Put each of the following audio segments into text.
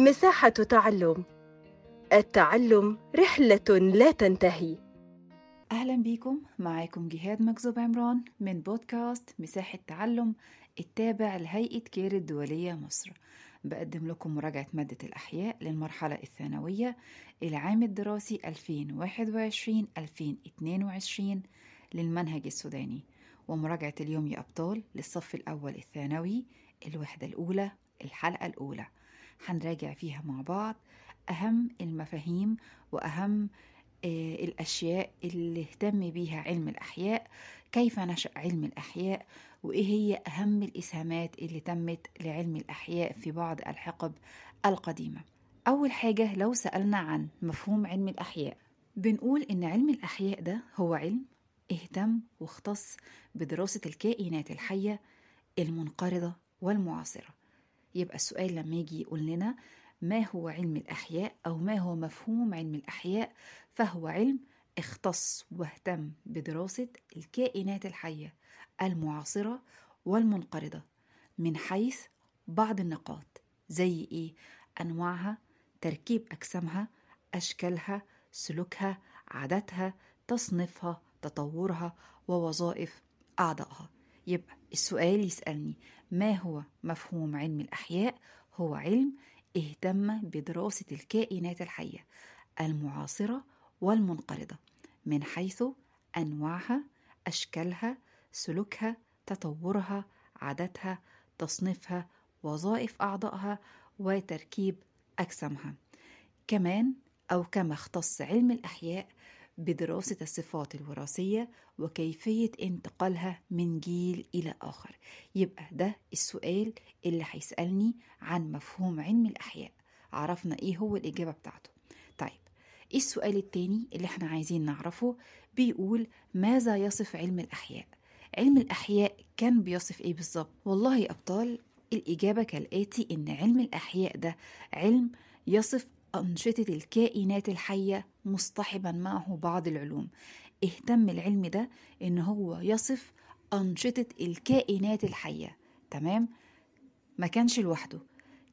مساحة تعلم. التعلم رحلة لا تنتهي. أهلا بيكم. معاكم جهاد مكذوب عمران من بودكاست مساحة تعلم التابع لهيئة كير الدولية مصر. بقدم لكم مراجعة مادة الأحياء للمرحلة الثانوية العام الدراسي 2021-2022 للمنهج السوداني. ومراجعة اليوم يا أبطال للصف الأول الثانوي الوحدة الأولى الحلقة الأولى. هنراجع فيها مع بعض أهم المفاهيم وأهم آه، الأشياء اللي اهتم بيها علم الأحياء كيف نشأ علم الأحياء وإيه هي أهم الإسهامات اللي تمت لعلم الأحياء في بعض الحقب القديمة. أول حاجة لو سألنا عن مفهوم علم الأحياء بنقول إن علم الأحياء ده هو علم اهتم واختص بدراسة الكائنات الحية المنقرضة والمعاصرة. يبقى السؤال لما يجي يقول لنا ما هو علم الأحياء أو ما هو مفهوم علم الأحياء فهو علم اختص واهتم بدراسة الكائنات الحية المعاصرة والمنقرضة من حيث بعض النقاط زي إيه؟ أنواعها تركيب أجسامها أشكالها سلوكها عاداتها تصنيفها تطورها ووظائف أعضائها يبقى السؤال يسألني ما هو مفهوم علم الأحياء؟ هو علم اهتم بدراسة الكائنات الحية المعاصرة والمنقرضة من حيث أنواعها أشكالها سلوكها تطورها عاداتها تصنيفها وظائف أعضائها وتركيب أجسامها. كمان أو كما اختص علم الأحياء بدراسة الصفات الوراثية وكيفية انتقالها من جيل إلى آخر. يبقى ده السؤال اللي هيسألني عن مفهوم علم الأحياء. عرفنا إيه هو الإجابة بتاعته. طيب إيه السؤال التاني اللي إحنا عايزين نعرفه؟ بيقول ماذا يصف علم الأحياء؟ علم الأحياء كان بيصف إيه بالظبط؟ والله يا أبطال الإجابة كالآتي إن علم الأحياء ده علم يصف أنشطة الكائنات الحية مصطحبا معه بعض العلوم. اهتم العلم ده إن هو يصف أنشطة الكائنات الحية. تمام؟ ما كانش لوحده.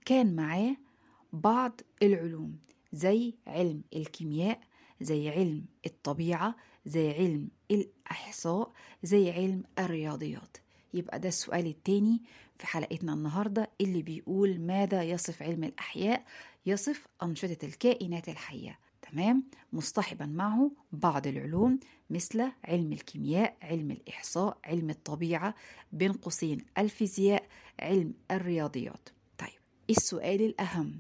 كان معاه بعض العلوم زي علم الكيمياء زي علم الطبيعة زي علم الإحصاء زي علم الرياضيات. يبقى ده السؤال التاني في حلقتنا النهاردة اللي بيقول ماذا يصف علم الأحياء؟ يصف أنشطة الكائنات الحية. تمام؟ مصطحبا معه بعض العلوم مثل علم الكيمياء علم الإحصاء علم الطبيعة بين قوسين الفيزياء علم الرياضيات. طيب السؤال الأهم؟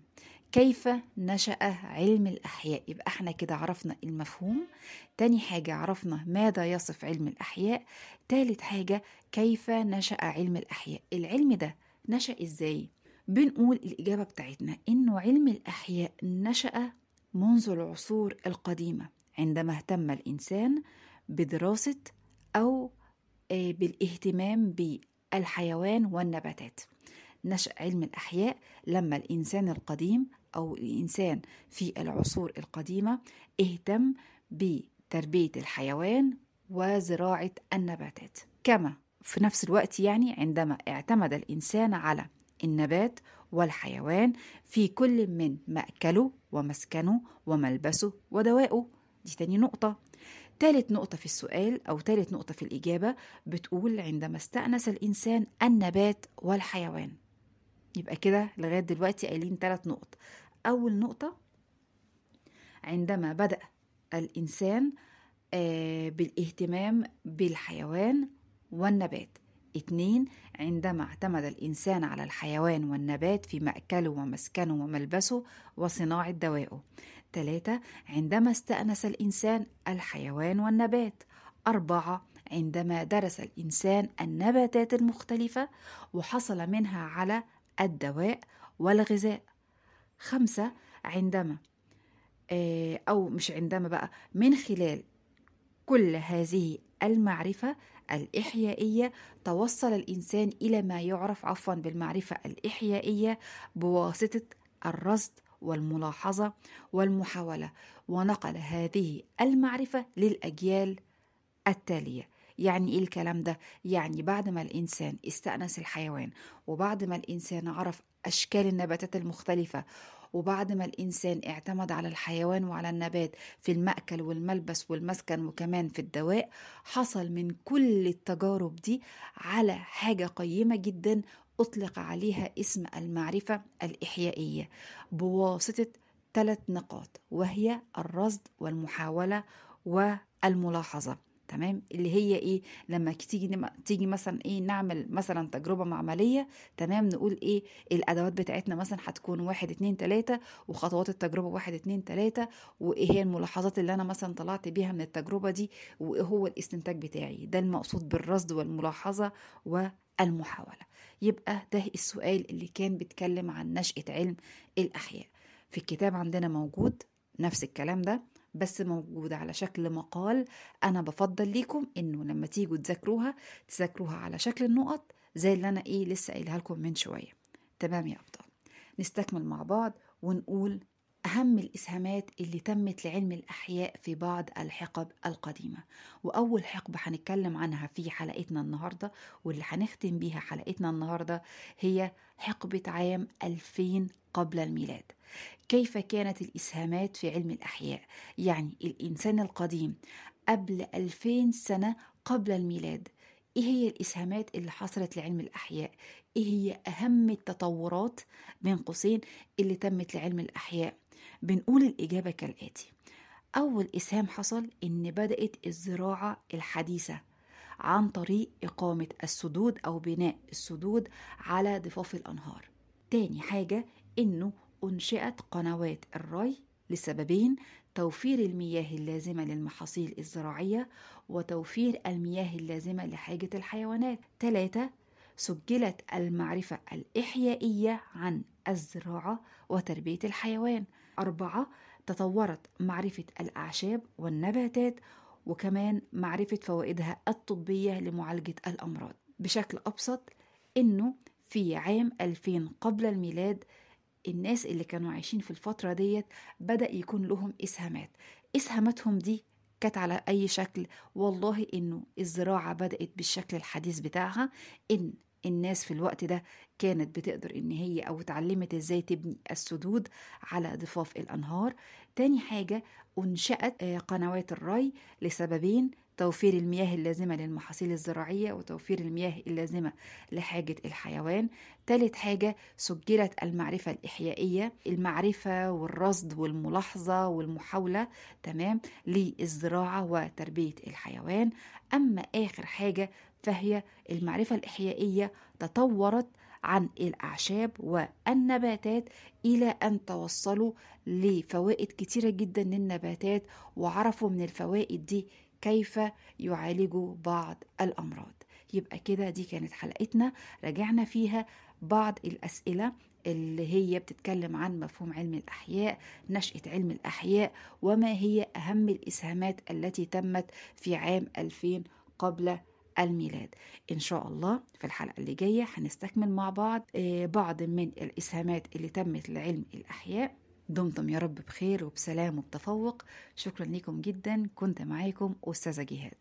كيف نشأ علم الأحياء؟ يبقى إحنا كده عرفنا المفهوم. تاني حاجة عرفنا ماذا يصف علم الأحياء. تالت حاجة كيف نشأ علم الأحياء؟ العلم ده نشأ إزاي؟ بنقول الإجابة بتاعتنا إنه علم الأحياء نشأ منذ العصور القديمة عندما اهتم الإنسان بدراسة أو بالاهتمام بالحيوان والنباتات. نشأ علم الأحياء لما الإنسان القديم أو الإنسان في العصور القديمة اهتم بتربية الحيوان وزراعة النباتات. كما في نفس الوقت يعني عندما اعتمد الإنسان على النبات والحيوان في كل من مأكله ومسكنه وملبسه ودوائه دي تاني نقطة. تالت نقطة في السؤال أو تالت نقطة في الإجابة بتقول عندما استأنس الإنسان النبات والحيوان. يبقى كده لغاية دلوقتي قايلين تلات نقط. أول نقطة عندما بدأ الإنسان بالاهتمام بالحيوان والنبات. اتنين عندما اعتمد الإنسان على الحيوان والنبات في مأكله ومسكنه وملبسه وصناعة دوائه. تلاتة عندما استأنس الإنسان الحيوان والنبات. أربعة عندما درس الإنسان النباتات المختلفة وحصل منها على الدواء والغذاء. خمسة عندما أو مش عندما بقى من خلال كل هذه المعرفة الإحيائية توصل الإنسان إلى ما يعرف عفوا بالمعرفة الإحيائية بواسطة الرصد والملاحظة والمحاولة. ونقل هذه المعرفة للأجيال التالية. يعني إيه الكلام ده؟ يعني بعد ما الإنسان استأنس الحيوان وبعد ما الإنسان عرف أشكال النباتات المختلفة وبعد ما الإنسان اعتمد على الحيوان وعلى النبات في المأكل والملبس والمسكن وكمان في الدواء حصل من كل التجارب دي على حاجة قيمة جدا أطلق عليها اسم المعرفة الإحيائية بواسطة ثلاث نقاط وهي الرصد والمحاولة والملاحظة. تمام؟ اللي هي إيه؟ لما تيجي تيجي مثلا إيه؟ نعمل مثلا تجربة معملية تمام؟ نقول إيه؟ الأدوات بتاعتنا مثلا هتكون واحد اتنين تلاتة وخطوات التجربة واحد اتنين تلاتة وإيه هي الملاحظات اللي أنا مثلا طلعت بيها من التجربة دي؟ وايه هو الاستنتاج بتاعي. ده المقصود بالرصد والملاحظة والمحاولة. يبقى ده السؤال اللي كان بيتكلم عن نشأة علم الأحياء. في الكتاب عندنا موجود نفس الكلام ده. بس موجود على شكل مقال. أنا بفضل ليكم إنه لما تيجوا تذاكروها تذاكروها على شكل النقط زي اللي أنا إيه لسه قايلها لكم من شوية. تمام يا أبطال؟ نستكمل مع بعض ونقول أهم الإسهامات اللي تمت لعلم الأحياء في بعض الحقب القديمة. وأول حقبة هنتكلم عنها في حلقتنا النهاردة واللي هنختم بيها حلقتنا النهاردة هي حقبة عام 2000 قبل الميلاد. كيف كانت الإسهامات في علم الأحياء؟ يعني الإنسان القديم قبل 2000 سنة قبل الميلاد إيه هي الإسهامات اللي حصلت لعلم الأحياء؟ إيه هي أهم التطورات بين قوسين اللي تمت لعلم الأحياء؟ بنقول الإجابة كالآتي أول إسهام حصل إن بدأت الزراعة الحديثة عن طريق إقامة السدود أو بناء السدود على ضفاف الأنهار. تاني حاجة إنه أنشئت قنوات الري لسببين توفير المياه اللازمة للمحاصيل الزراعية وتوفير المياه اللازمة لحاجة الحيوانات. ثلاثة سجلت المعرفة الإحيائية عن الزراعة وتربية الحيوان. أربعة تطورت معرفة الأعشاب والنباتات وكمان معرفة فوائدها الطبية لمعالجة الأمراض. بشكل أبسط إنه في عام 2000 قبل الميلاد الناس اللي كانوا عايشين في الفترة ديت بدأ يكون لهم إسهامات. إسهاماتهم دي كانت على أي شكل؟ والله إنه الزراعة بدأت بالشكل الحديث بتاعها إن الناس في الوقت ده كانت بتقدر إن هي أو اتعلمت إزاي تبني السدود على ضفاف الأنهار. تاني حاجة أنشأت قنوات الري لسببين توفير المياه اللازمة للمحاصيل الزراعية وتوفير المياه اللازمة لحاجة الحيوان. ثالث حاجة سجلت المعرفة الإحيائية المعرفة والرصد والملاحظة والمحاولة تمام للزراعة وتربية الحيوان. أما آخر حاجة فهي المعرفة الإحيائية تطورت عن الأعشاب والنباتات إلى أن توصلوا لفوائد كتيرة جدا للنباتات وعرفوا من الفوائد دي كيف يعالجوا بعض الأمراض. يبقى كده دي كانت حلقتنا. رجعنا فيها بعض الأسئلة اللي هي بتتكلم عن مفهوم علم الأحياء نشأة علم الأحياء وما هي أهم الإسهامات التي تمت في عام 2000 قبل الميلاد. إن شاء الله في الحلقة اللي جاية هنستكمل مع بعض بعض من الإسهامات اللي تمت لعلم الأحياء. دمتم يا رب بخير وبسلام وبتفوق. شكرا لكم جدا. كنت معاكم أستاذة جهاد